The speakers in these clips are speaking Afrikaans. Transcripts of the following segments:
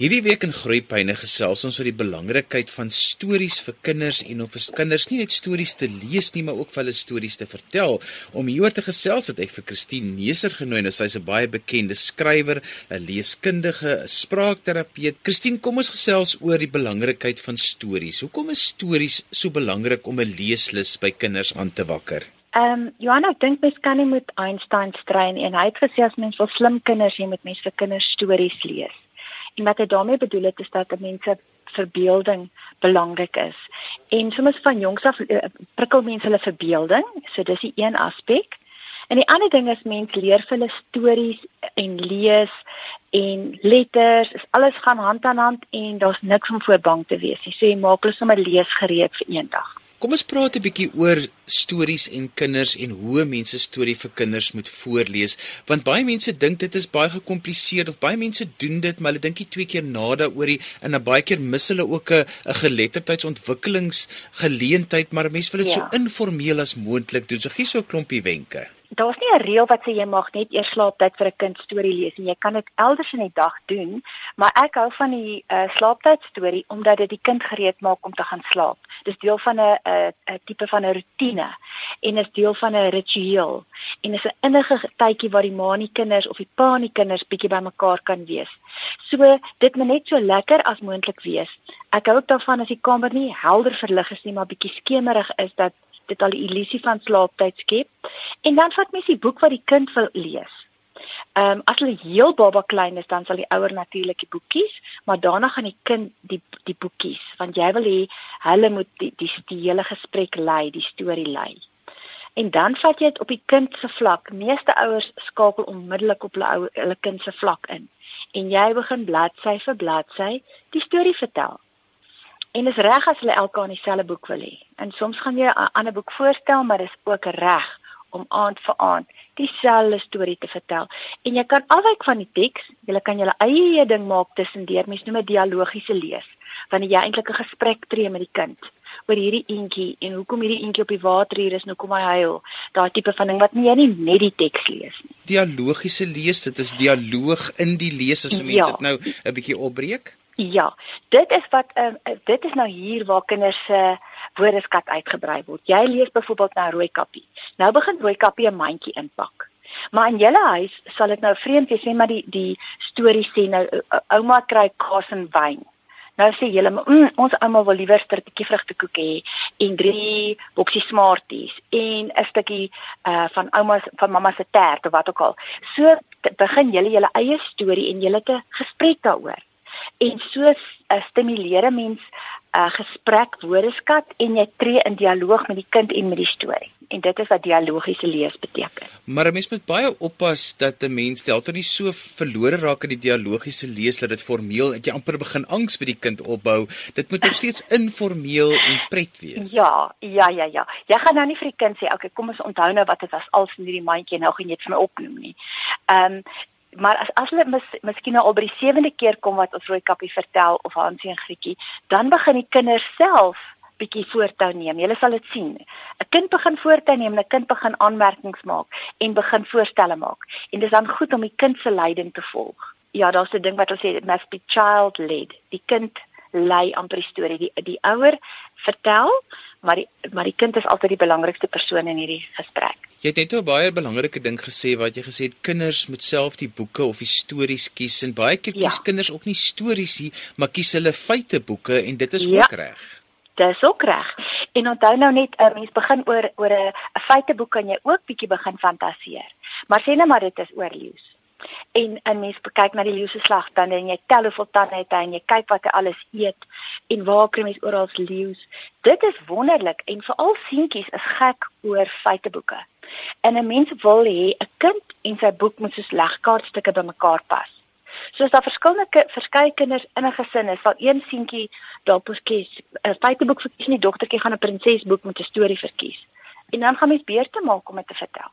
Hierdie week in Groepyne gesels ons oor die belangrikheid van stories vir kinders en of vir kinders nie net stories te lees nie, maar ook vir hulle stories te vertel. Om hieroor te gesels het ek vir Christine Neser genooi. Nou, Sy's 'n baie bekende skrywer, 'n leeskundige, 'n spraakterapeut. Christine, kom ons gesels oor die belangrikheid van stories. Hoekom is stories so belangrik om 'n leeslus by kinders aan te wakker? Ehm um, Johanna, ek dink mens kan nie met Einstein strei nie en hy het gesê as mens wil slim kinders hê, moet mens vir kinders stories lees. En wat hy daarmee bedoel het is dat mense verbeelding belangrik is. En soms van jongs af uh, prikkel mense hulle verbeelding, so dis die een aspek. En die ander ding is mense leer hulle stories en lees en letters, alles gaan hand aan hand en daar's niks om voor bang te wees nie. So jy maak hulle sommer lees gereed vir eendag. Kom ons praat 'n bietjie oor stories en kinders en hoe mense storie vir kinders moet voorlees want baie mense dink dit is baie gekompliseerd of baie mense doen dit maar hulle dink nie twee keer na daaroor en dan baie keer mis hulle ook 'n 'n geletterdheidsontwikkelingsgeleentheid maar mense wil dit ja. so informeel as moontlik doen so gee so 'n klompie wenke daar's nie 'n reël wat sê jy mag net eers slaaptyd vir 'n kind storie lees en jy kan dit elders in die dag doen, maar ek hou van die uh, slaaptyd storie omdat dit die kind gereed maak om te gaan slaap. Dis deel van 'n 'n 'n tipe van 'n rotine en is deel van 'n ritueel en is 'n innige tydjie waar die ma en die kinders of die pa en die kinders bietjie bymekaar kan wees. So dit moet net so lekker as moontlik wees. Ek hou ook daarvan as die kamer nie helder verlig is nie, maar bietjie skemerig is dat dit al die illusie van slaaptyd skep. En dan vat mens die boek wat die kind wil lees. Ehm um, as hulle heel baba klein is, dan sal die ouer natuurlik die boekies, maar daarna gaan die kind die die boekies, want jy wil hê hulle moet die die, die hele gesprek lei, die storie lei. En dan vat jy dit op die kind se vlak. Meeste ouers skakel onmiddellik op hulle ou hulle kind se vlak in. En jy begin bladsy vir bladsy die storie vertel. En dis reg as hulle elke aan dieselfde boek wil hê. En soms gaan jy 'n ander boek voorstel, maar dis ook reg om aand vir aand dieselfde storie te vertel. En jy kan afwyk van die teks, jy kan jou eie ding maak tussendeur. Mens noem dit dialogiese lees, wanneer jy eintlik 'n gesprek tree met die kind oor hierdie eentjie en hoekom hierdie eentjie op die water hier is, nou kom hy huil. Daai tipe van ding wat nie jy nie net die teks lees nie. Dialogiese lees, dit is dialoog in die lees as 'n mens ja. dit nou 'n bietjie opbreek. Ja, dit is wat uh, dit is nou hier waar kinders se uh, woordeskat uitgebrei word. Jy lees byvoorbeeld nou Rooikappie. Nou begin Rooikappie 'n mandjie inpak. Maar in julle huis sal dit nou vreemd wees, maar die die storie sê nou ouma kry kaas en wyn. Nou sê julle mm, ons ouma wil liewer 'n stukkie vrugtekoek hê en drie boksie smarties en 'n stukkie uh, van ouma van mamma se tert of wat ook al. So begin julle julle eie storie en julle te gesprek daaroor en so uh, stimuleer 'n mens 'n uh, gesprek woordeskat en jy tree in dialoog met die kind en met die storie. En dit is wat dialogiese lees beteken. Maar 'n mens moet baie oppas dat 'n mens dalk nie so verlore raak in die dialogiese lees dat dit formeel dat jy amper begin angs by die kind opbou. Dit moet nog steeds informeel en pret wees. Ja, ja, ja, ja. Jy gaan nou nie vir die kind sê, "Oké, kom ons onthou nou wat dit was als in hierdie mandjie nou gaan jy dit vir my opnoem nie." Ehm um, maar as as hulle mis, miskien nou al by die sewende keer kom wat ons rooi kappie vertel of Hansie en Grietjie, dan begin die kinders self bietjie voortou neem. Julle sal dit sien. 'n Kind begin voortou neem, 'n kind begin aanmerkings maak en begin voorstelle maak. En dit is dan goed om die kind se leiding te volg. Ja, daar's 'n ding wat ons sê it must be child led. Die kind lei amper die storie. Die die ouer vertel, maar die maar die kind is altyd die belangrikste persoon in hierdie gesprek. Jy het net 'n baie belangrike ding gesê wat jy gesê het kinders moet self die boeke of die stories kies en baie keer kies ja. kinders ook nie stories nie, maar kies hulle feiteboeke en dit is ja. ook reg. Dis ook reg. En onthou nou net 'n mens begin oor oor 'n feiteboek kan jy ook bietjie begin fantasieer. Maar sê net maar dit is oor leeu's en 'n mens kyk na die leeu se slag dan en jy tel hoeveel tande hy het en jy kyk wat hy alles eet en waar kry mens oral leeu. Dit is wonderlik en veral seentjies is gek oor feiteboeke. En 'n mens wil hê 'n kind en sy boek moet soos legkaartstukke bymekaar pas. Soos daar verskillende verskeie kinders in 'n gesin is, sal een seentjie dalk kies 'n feiteboek verkies en die dogtertjie gaan 'n prinsesboek met 'n storie verkies. En dan gaan mens beurte maak om dit te vertel.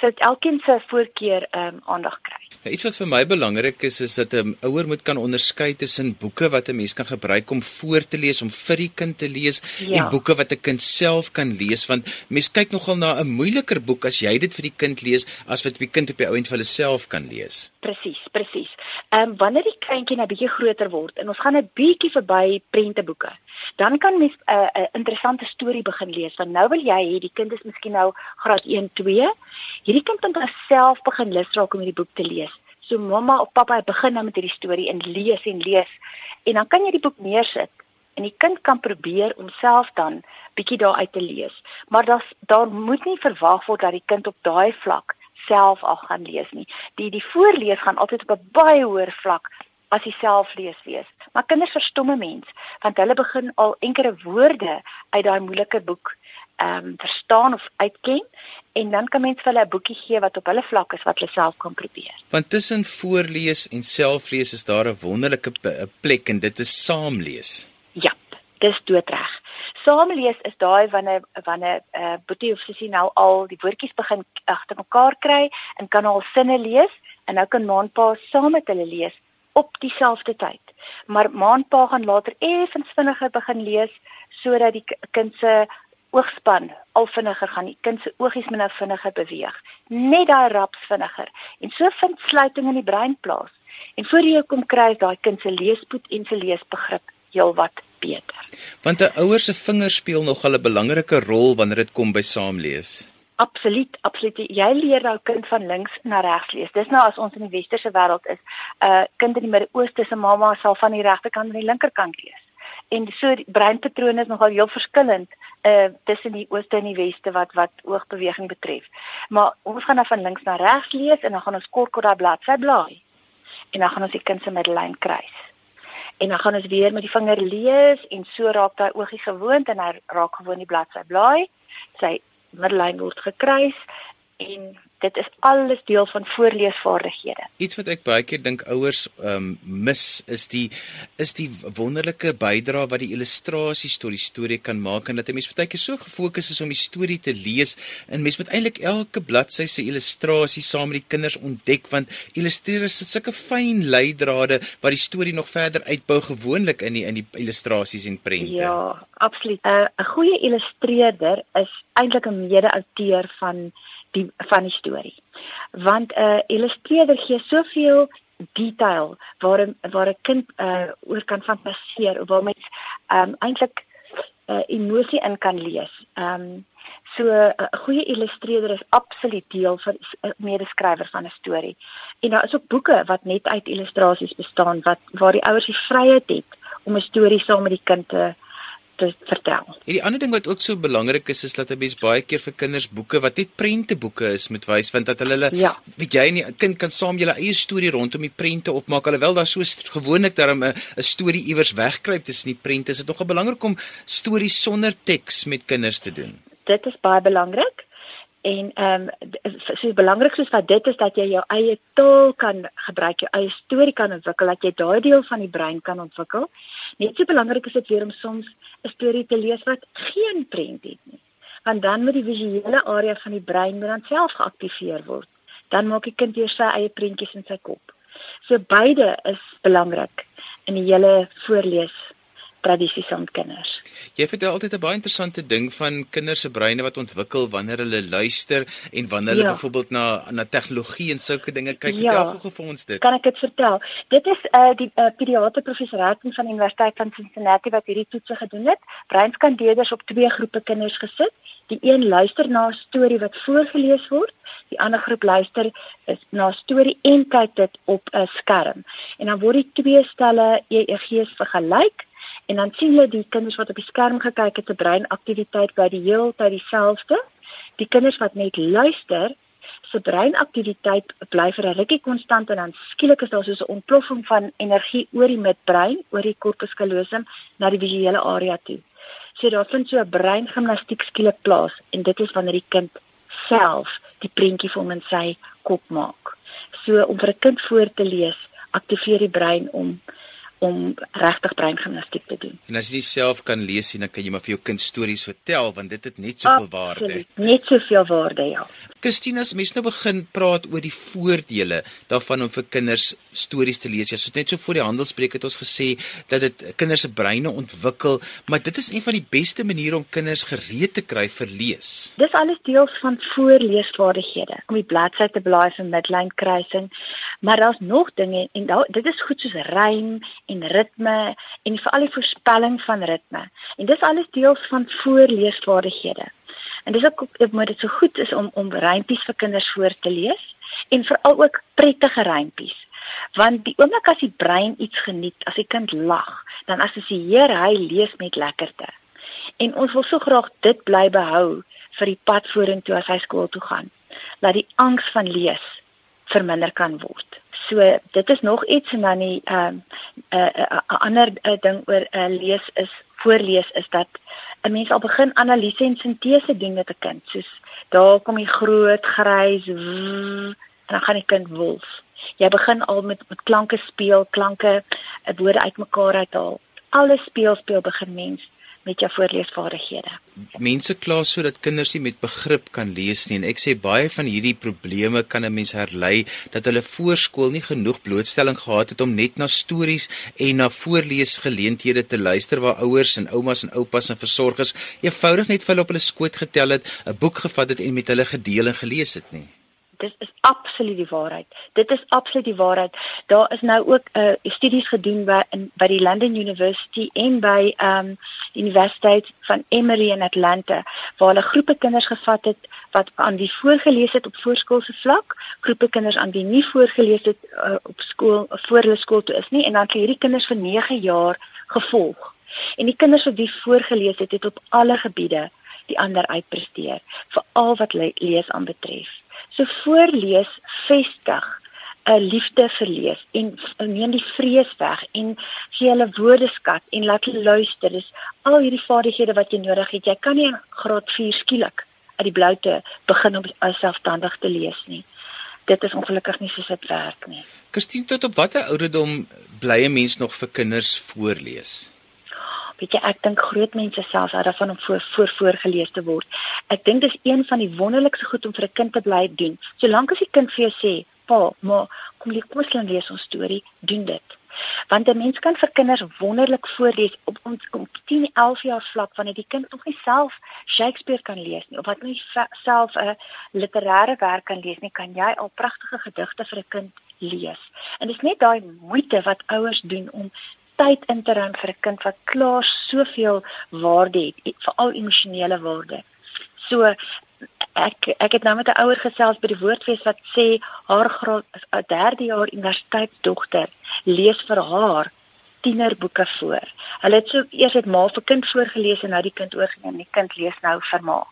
Sodat elkeen se voorkeur ehm um, aandag kry. Ja, iets wat vir my belangrik is is dat 'n ouer moet kan onderskei tussen boeke wat 'n mens kan gebruik om voor te lees om vir die kind te lees ja. en boeke wat 'n kind self kan lees want mens kyk nogal na 'n moeiliker boek as jy dit vir die kind lees as wat die kind op die ou end vir hulle self kan lees. Presies, presies. Ehm um, wanneer die kindjie nou bietjie groter word en ons gaan 'n bietjie verby prenteboeke, dan kan mens 'n uh, 'n interessante storie begin lees want nou wil jy hê die kind is miskien nou graad 1, 2. Hierdie kind moet self begin lus raak om hierdie boek te lees. So mamma of pappa begin nou met hierdie storie en lees en lees en dan kan jy die boek neersit en die kind kan probeer om self dan bietjie daaruit te lees. Maar daar daar moet nie verwag word dat die kind op daai vlak self al gaan lees nie. Die die voorlees gaan altyd op 'n baie hoër vlak as die selflees wees. Maar kinders verstomme mens want hulle begin al enkele woorde uit daai moeilike boek ehm um, verstaan of uitken en dan kan mens vir hulle 'n boekie gee wat op hulle vlak is wat hulle self kan probeer. Want tussen voorlees en selflees is daar 'n wonderlike plek en dit is saamlees. Ja, dis doodreg. Saamlees is daai wanneer wanneer 'n uh, boetie of sussie nou al die woordjies begin agter mekaar kry en kan al sinne lees en nou kan maanpa saam met hulle lees op dieselfde tyd. Maar maanpa gaan later effens vinniger begin lees sodat die kind se oogspan al vinniger gaan, die kind se oogies minder vinniger beweeg. Net daai raps vinniger. En so vind sluiting in die brein plaas. En voor jy kom kry daai kind se leespoed en se leesbegrip heelwat beter. Want 'n ouer se vingers speel nog 'n belangrike rol wanneer dit kom by saamlees. Absoluut, absoluut. Jy leer jou kind van links na regs lees. Dis nou as ons in die westerse wêreld is, 'n uh, kind in die Midde-Ooste se mamma sal van die regterkant na die linkerkant lees. En so die breinpatrone is nogal heel verskillend uh tussen die ooste en die weste wat wat oogbeweging betref. Maar ons gaan nou van links na regs lees en dan gaan ons kort kort daai bladsy blaai. En dan gaan ons die kind se middellyn kruis en dan gaan ons weer met die vinger lees en so raak daai oogie gewoond en hy raak gewoon die bladsy blaai. Sy middellyn word gekruis en dit is alles deel van voorleesvaardighede. Iets wat ek baie keer dink ouers um, mis is die is die wonderlike bydrae wat die illustrasies tot die storie kan maak en dat 'n mens baie keer so gefokus is om die storie te lees en mens moet eintlik elke bladsy se illustrasie saam met die kinders ontdek want illustreerders het sulke fyn leidrade wat die storie nog verder uitbou gewoonlik in die in die illustrasies en prente. Ja, absoluut. 'n uh, Goeie illustreerder is eintlik 'n mede-auteur van die van die storie. Want 'n uh, illustreerder gee soveel detail waar waar 'n kind uh, oor kan fantasieer of waar mens um, eintlik uh, emosie in kan lees. Ehm um, so 'n uh, goeie illustreerder is absoluut deel van 'n uh, medeskrywer van 'n storie. En daar is ook boeke wat net uit illustrasies bestaan wat waar die ouers die vryheid het om 'n storie saam met die kind te te vertel. En die ander ding wat ook so belangrik is is dat 'n mens baie keer vir kinders boeke wat net prenteboeke is moet wys want dat hulle hulle ja. weet jy nie 'n kind kan saam julle eie storie rondom die prente opmaak alhoewel daar so gewoonlik daarom 'n 'n storie iewers wegkruip tussen die prente is dit nogal belangrik om stories sonder teks met kinders te doen. Dit is baie belangrik en ehm um, so belangrik soos wat dit is dat jy jou eie taal kan gebruik, jou eie storie kan ontwikkel, dat jy daai deel van die brein kan ontwikkel. Net so belangrik is dit weer om soms 'n storie te lees wat geen prent het nie. Want dan moet die visuele area van die brein dan self geaktiveer word. Dan maak die kind weer sy eie prentjies in sy kop. So beide is belangrik in die hele voorlees tradisies van kinders. Jy vertel altyd 'n baie interessante ding van kinders se breine wat ontwikkel wanneer hulle luister en wanneer hulle ja. byvoorbeeld na na tegnologie en sulke dinge kyk. Ja. Vertel gou vir ons dit. Kan ek dit vertel? Dit is uh die uh, pediater professor Ratten van Universiteit van Cincinnati wat hierdie toetse gedoen het. Breinskandeerders op twee groepe kinders gesit. Die een luister na 'n storie wat voorgeles word. Die ander groep luister is na 'n storie en kyk dit op 'n skerm. En dan word die twee stelle EEG's vergelyk En dan sien hulle die kinders wat op die skerm gekyk het, se breinaktiwiteit bly die hele tyd dieselfde. Die kinders wat net luister, se breinaktiwiteit bly vir 'n rukkie konstant en dan skielik is daar so 'n ontploffing van energie oor die midbrein, oor die corpus callosum na die visuele area toe. So daar vind so 'n breingimnastiek skielik plaas en dit is wanneer die kind self die prentjie vir hom sy kop maak. So om vir 'n kind voor te lees, aktiveer die brein om om regtig breingimnastiek te doen. En as jy self kan lees en dan kan jy maar vir jou kind stories vertel want dit het net soveel waarde. Net soveel waarde ja. Christina, as mens nou begin praat oor die voordele daarvan om vir kinders stories te lees. Ja, so net so voor die handelspreek het ons gesê dat dit kinders se breine ontwikkel, maar dit is een van die beste maniere om kinders gereed te kry vir lees. Dis alles deel van voorleesvaardighede. Om die bladsy te blaai vir midline kruising. Maar daar's nog dinge en da, dit is goed soos rym en ritme en veral die voorspelling van ritme. En dis alles deel van voorleesvaardighede. En dis ook ek moet dit so goed is om om rympies vir kinders voor te lees en veral ook prettige rympies. Want die oomblik as die brein iets geniet, as die kind lag, dan assosieer hy lees met lekkerte. En ons wil so graag dit bly behou vir die pad vorentoe as hy skool toe gaan. Laat die angs van lees verminder kan word. So dit is nog iets en dan die ehm uh, 'n uh, uh, uh, ander uh, ding oor uh, lees is voorlees is dat 'n mens al begin analise en sintese doen met 'n kind. Soos daar kom die groot grys en dan gaan die kind wolf. Jy begin al met met klanke speel, klanke, 'n woorde uitmekaar uithaal. Alles speel speel begin mens met jou voorleesvaardighede. Mense kla sodat kinders nie met begrip kan lees nie en ek sê baie van hierdie probleme kan 'n mens herlei dat hulle voorskool nie genoeg blootstelling gehad het om net na stories en na voorleesgeleenthede te luister waar ouers en oumas en oupas en versorgers eenvoudig net vir hulle op hulle skoot getel het, 'n boek gevat het en met hulle gedeel en gelees het nie dit is absoluut die waarheid. Dit is absoluut die waarheid. Daar is nou ook uh, studies gedoen by in by die London University en by um die Universiteit van Emory in Atlanta waar hulle groepe kinders gevat het wat aan die voorgeles het op voorskoolse vlak, groepe kinders aan die nie voorgeles het uh, op skool voor hulle skool toe is nie en dan het hierdie kinders vir 9 jaar gevolg. En die kinders wat die voorgeles het, het op alle gebiede die ander uitpresteer, veral wat le lees aanbetref. So voorlees vestig 'n liefde vir lees en neem die vrees weg en gee hulle woordeskat en laat hulle luister. Dis al hierdie vaardighede wat jy nodig het. Jy kan nie in graad 4 skielik uit die bloute begin om selfstandig te lees nie. Dit is ongelukkig nie so dit werk nie. Christine, tot op watter ouderdom bly 'n mens nog vir kinders voorlees? Weet jy ek dink groot mense self hou daarvan om voor voor voorgeles te word. Ek dink dis een van die wonderlikste goed om vir 'n kind te bly doen. Solank as die kind vir jou sê, "Pa, maar kom jy kom ons lees ons storie, doen dit." Want 'n mens kan vir kinders wonderlik voorlees op om om 10, 11 jaar vlak wanneer die kind nog nie self Shakespeare kan lees nie of wat nie self 'n literêre werk kan lees nie, kan jy al pragtige gedigte vir 'n kind lees. En dit is net daai moeite wat ouers doen om tyd in te ruim vir 'n kind wat klaar soveel waarde het, veral emosionele waarde. So ek ek het nou met 'n ouer gesels by die woordfees wat sê haar graad 'n derde jaar universiteitsdogter lees vir haar tienerboeke voor. Hulle het so eers het ma vir kind voorgeles en nou die kind oorgeneem. Die kind lees nou vir ma.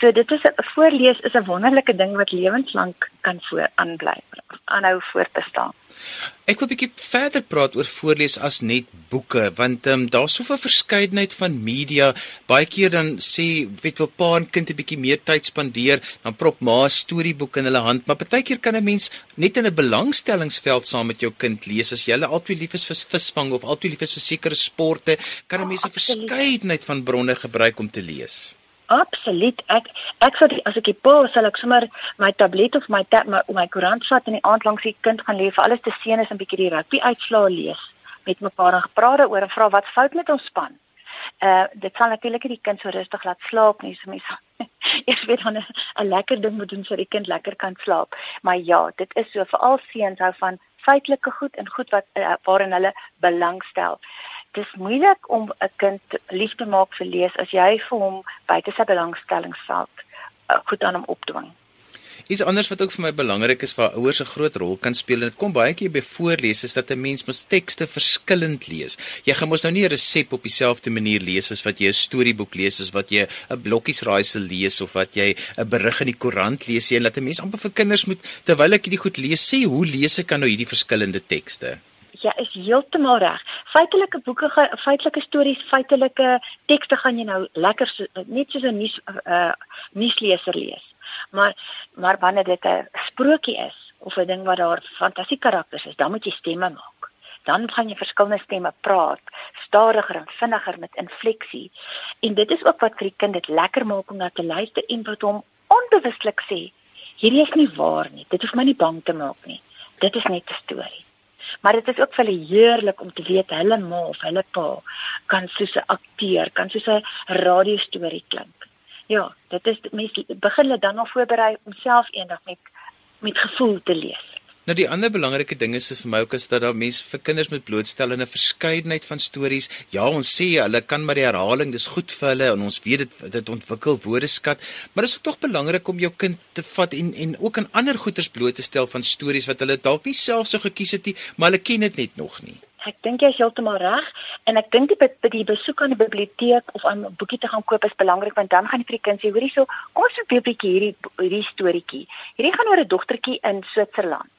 So dit is 'n voorlees is 'n wonderlike ding wat lewenslank kan voor aanbly, aanhou voort te staan. Ek wil 'n bietjie verder praat oor voorlees as net boeke want ehm um, daar's soveel verskeidenheid van media. Baie keer dan sê weet wel pa en kind 'n bietjie meer tyd spandeer, dan prop ma 'n storieboek in hulle hand, maar baie keer kan 'n mens net in 'n belangstellingsveld saam met jou kind lees as jy hulle altyd lief is vir visvang of altyd lief is vir sekere sporte, kan 'n mens 'n verskeidenheid van bronne gebruik om te lees. Absoluut. Ek ek sou as ek die pa sal ek sommer my tablet of my tab my, my koerant vat en die aand langs die kind gaan lê vir alles te sien is 'n bietjie die rugby uitslae lees met mekaar en gepraat daaroor en vra wat fout met ons span. Uh dit sal natuurlik die kind so rustig laat slaap nie. So mense eers weet dan 'n lekker ding moet doen sodat die kind lekker kan slaap. Maar ja, dit is so vir al seuns hou van feitelike goed en goed wat uh, waarin hulle belangstel dis moeilik om 'n kind lief te maak vir lees as jy vir hom buite sy belangstellingsveld uh, goed aan hom opdwing. Iets anders wat ook vir my belangrik is waar ouers 'n groot rol kan speel en dit kom baie keer by voorlees is dat 'n mens mos tekste verskillend lees. Jy gaan mos nou nie 'n resep op dieselfde manier lees as wat jy 'n storieboek lees of wat jy 'n blokkiesraaisel lees of wat jy 'n berig in die koerant lees nie. Laat 'n mens amper vir kinders moet terwyl ek hierdie goed lees sê hoe lees ek nou hierdie verskillende tekste jy is heeltemal reg. Feitelike boeke, feitelike stories, feitelike tekste gaan jy nou lekker so, net soos 'n nuus uh nuusleser lees. Maar maar wanneer dit 'n sprokie is of 'n ding wat daar fantasie karakters is, dan moet jy stemme maak. Dan gaan jy verskillende stemme praat, stadiger en vinniger met infleksie. En dit is ook wat vir die kind dit lekker maak om na te luister en wat hom onbewuslik sê, hierdie is nie waar nie. Dit hoef my nie bang te maak nie. Dit is net 'n storie. Maar dit is ook vir hulle heerlik om te weet hulle ma of hulle pa kan soos 'n akteur, kan soos 'n radiostorie klink. Ja, dit is mense begin hulle dan al voorberei om self eendag met met gevoel te lees. Nou die ander belangrike ding is vir my ook is dat daar mense vir kinders moet blootstel in 'n verskeidenheid van stories. Ja, ons sê hulle kan maar die herhaling, dis goed vir hulle en ons weet dit dit ontwikkel woordeskat, maar dit is ook tog belangrik om jou kind te vat en en ook aan ander goeters bloot te stel van stories wat hulle dalk nie self so gekies het nie, maar hulle ken dit net nog nie. Ek dink jy is heeltemal reg en ek dink die by die besoek aan die biblioteek of aan 'n boekie te gaan koop is belangrik want dan gaan jy vir die kind sê hoorie so kom ons probeer 'n bietjie hierdie hierdie storieetjie. Hierdie gaan oor 'n dogtertjie in Switserland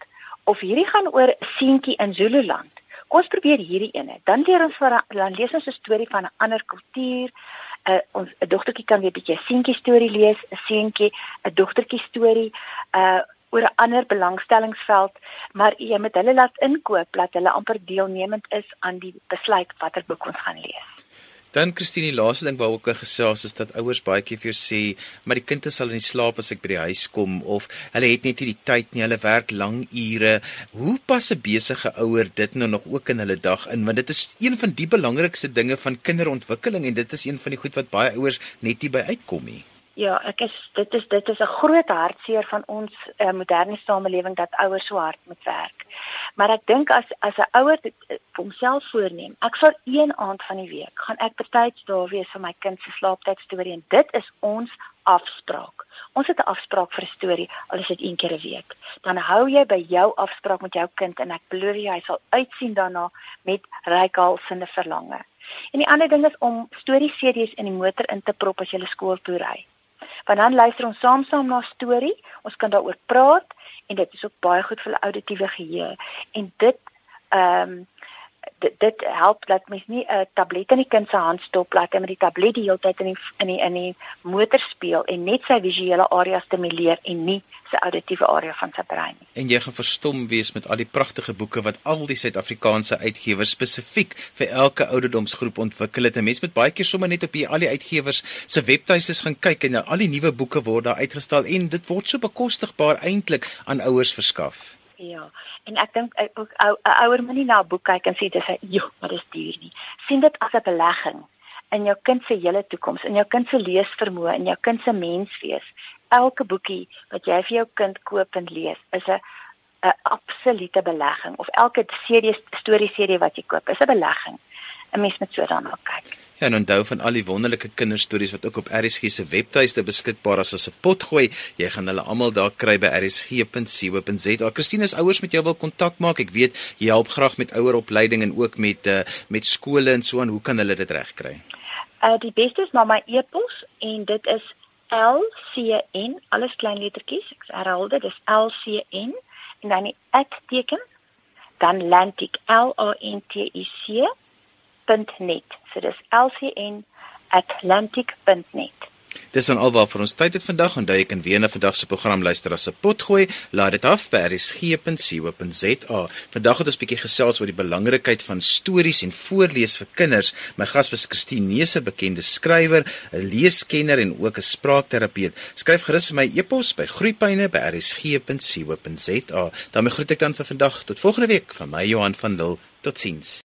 of hierdie gaan oor 'n seentjie in Zululand. Kom ons probeer hierdie ene. Dan leer ons vir dan lees ons 'n storie van 'n ander kultuur. 'n uh, ons 'n dogtertjie kan weer 'n bietjie 'n seentjie storie lees, 'n seentjie 'n dogtertjie storie. Uh oor 'n ander belangstellingsveld, maar jy moet hulle laat inkoop dat hulle amper deelnemend is aan die besluit watter boek ons gaan lees. Dan Christine, die laaste ding waaroor ek gesels is dat ouers baie keer vir jou sê, maar die kind sal nie slaap as ek by die huis kom of hulle het net nie die tyd nie, hulle werk lang ure. Hoe pas 'n besige ouer dit nou nog ook in hulle dag in? Want dit is een van die belangrikste dinge van kinderontwikkeling en dit is een van die goed wat baie ouers net nie by uitkom nie. Ja, ek is dit is dit is 'n groot hartseer van ons uh, moderne samelewing dat ouers so hard moet werk. Maar ek dink as as 'n ouer dit uh, homself voorneem, ek sal een aand van die week gaan ek betyds daar wees vir my kind se slaaptyd storie en dit is ons afspraak. Ons het 'n afspraak vir 'n storie, al is dit een keer 'n week. Dan hou jy by jou afspraak met jou kind en ek belowe jy hy sal uitsien daarna met reikhalsende verlange. En die ander ding is om storie CD's in die motor in te prop as jy skool toe ry want dan luister ons saam saam na storie, ons kan daaroor praat en dit is ook baie goed vir hulle auditiewe geheue. En dit ehm um, dit, dit help dat mens nie 'n tablet in die kind se hand stop laat hy met die tablet die hele tyd in die in die in die motor speel en net sy visuele area stimuleer en nie sy auditiewe area van sy brein. En jy gaan verstom wees met al die pragtige boeke wat al die Suid-Afrikaanse uitgewers spesifiek vir elke ouderdomsgroep ontwikkel het. 'n Mens moet baie keer sommer net op hier al die uitgewers se webtuistes gaan kyk en al die nuwe boeke word daar uitgestal en dit word so bekostigbaar eintlik aan ouers verskaf. Ja, en ek dink ook 'n ouer moet nie na 'n boek kyk en sê dis 'n joh, maar dis duur nie. sien dit as 'n belegging in jou kind se hele toekoms, in jou kind se leesvermoë, in jou kind se menswees elke boekie wat jy vir jou kind koop en lees is 'n 'n absolute belegging of elke CD storie CD wat jy koop is 'n belegging. 'n Mens moet so daarna kyk. Ja, en onthou van al die wonderlike kinderstories wat ook op RSG se webtuiste beskikbaar is as 'n potgooi. Jy gaan hulle almal daar kry by rsg.co.za. Christine se ouers met jou wil kontak maak. Ek weet jy help graag met oueropleiding en ook met uh, met skole en so aan. Hoe kan hulle dit regkry? Uh die beste is na my e-pos en dit is LCN alles klein lettertjies ek herhaal dit dis LCN en dan die @teken dan Lantic L A N T I C .net so dis lcn@lantic.net Dis dan alwaar vir ons tyd het vandag. Onthou jy kan weer na vandag se program luister as 'n potgooi. Laat dit af by rsg.co.za. Vandag het ons 'n bietjie gesels oor die belangrikheid van stories en voorlees vir kinders. My gas was Christine Neuse, bekende skrywer, 'n leeskenner en ook 'n spraakterapeut. Skryf gerus my e-pos by groeipyne@rsg.co.za. daarmee groet ek dan vir vandag. Tot volgende week van my Johan van Lille. Totsiens.